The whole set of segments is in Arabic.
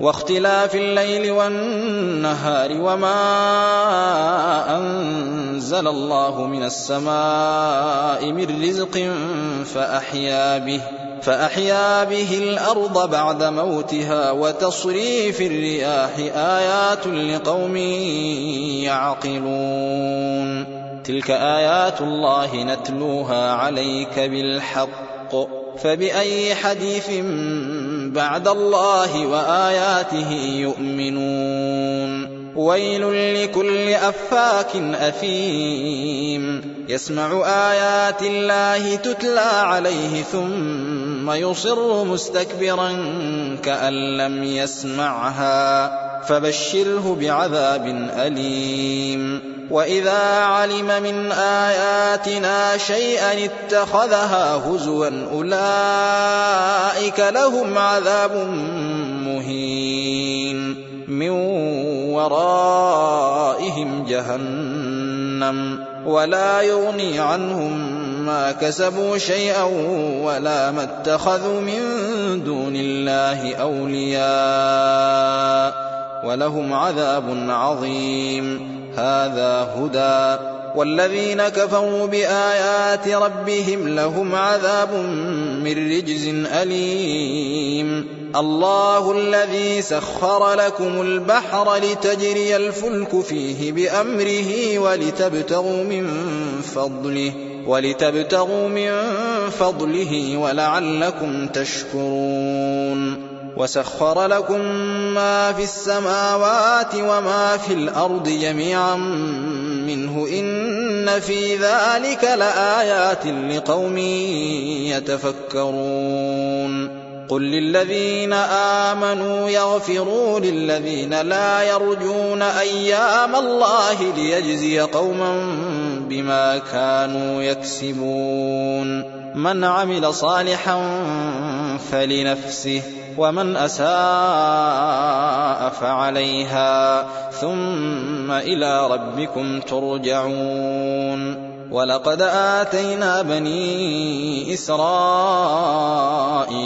واختلاف الليل والنهار وما أنزل الله من السماء من رزق فأحيا به فأحيا به الأرض بعد موتها وتصريف الرياح آيات لقوم يعقلون. تلك آيات الله نتلوها عليك بالحق فبأي حديث بعد الله وآياته يؤمنون. ويل لكل أفاك أثيم. يسمع آيات الله تتلى عليه ثم يصر مستكبرا كأن لم يسمعها فبشره بعذاب أليم. وإذا علم من آياتنا شيئا اتخذها هزوا أولئك لهم عذاب مهين. من ورائهم جهنم ولا يغني عنهم ما كسبوا شيئا ولا ما اتخذوا من دون الله أولياء ولهم عذاب عظيم. هذا هدى. والذين كفروا بآيات ربهم لهم عذاب من رجز أليم. الله الذي سخر لكم البحر لتجري الفلك فيه بأمره ولتبتغوا من فضله. ولتبتغوا من فضله ولعلكم تشكرون وسخر لكم ما في السماوات وما في الأرض جميعا منه إن في ذلك لآيات لقوم يتفكرون قل للذين آمنوا يغفروا للذين لا يرجون أيام الله ليجزي قوما بما كانوا يكسبون. من عمل صالحا فلنفسه ومن أساء فعليها ثم إلى ربكم ترجعون. ولقد آتينا بني إسرائيل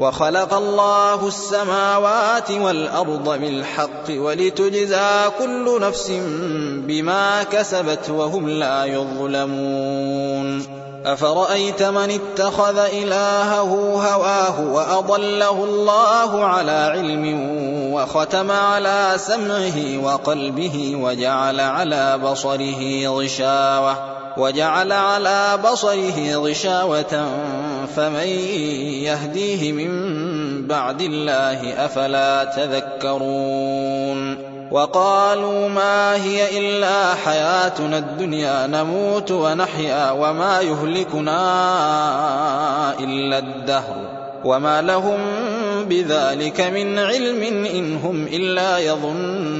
وخلق الله السماوات والأرض بالحق ولتجزى كل نفس بما كسبت وهم لا يظلمون. أفرأيت من اتخذ إلهه هواه وأضله الله على علم وختم على سمعه وقلبه وجعل على بصره غشاوة. وجعل على بصره غشاوة فمن يهديه من بعد الله أفلا تذكرون؟ وقالوا ما هي إلا حياتنا الدنيا نموت ونحيا وما يهلكنا إلا الدهر وما لهم بذلك من علم إن هم إلا يظنون.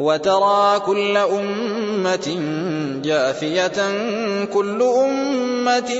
وترى كل أمة جاثية كل أمة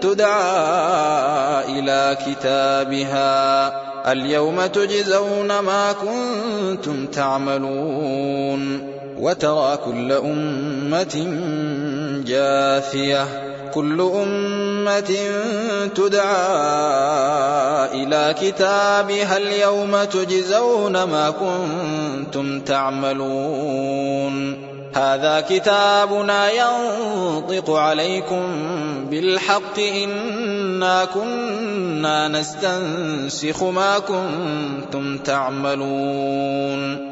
تدعى إلى كتابها. اليوم تجزون ما كنتم تعملون. وترى كل أمة جاثية كل أمة تدعى إلى كتابها اليوم تجزون ما كنتم تعملون. هذا كتابنا ينطق عليكم بالحق إنا كنا نستنسخ ما كنتم تعملون.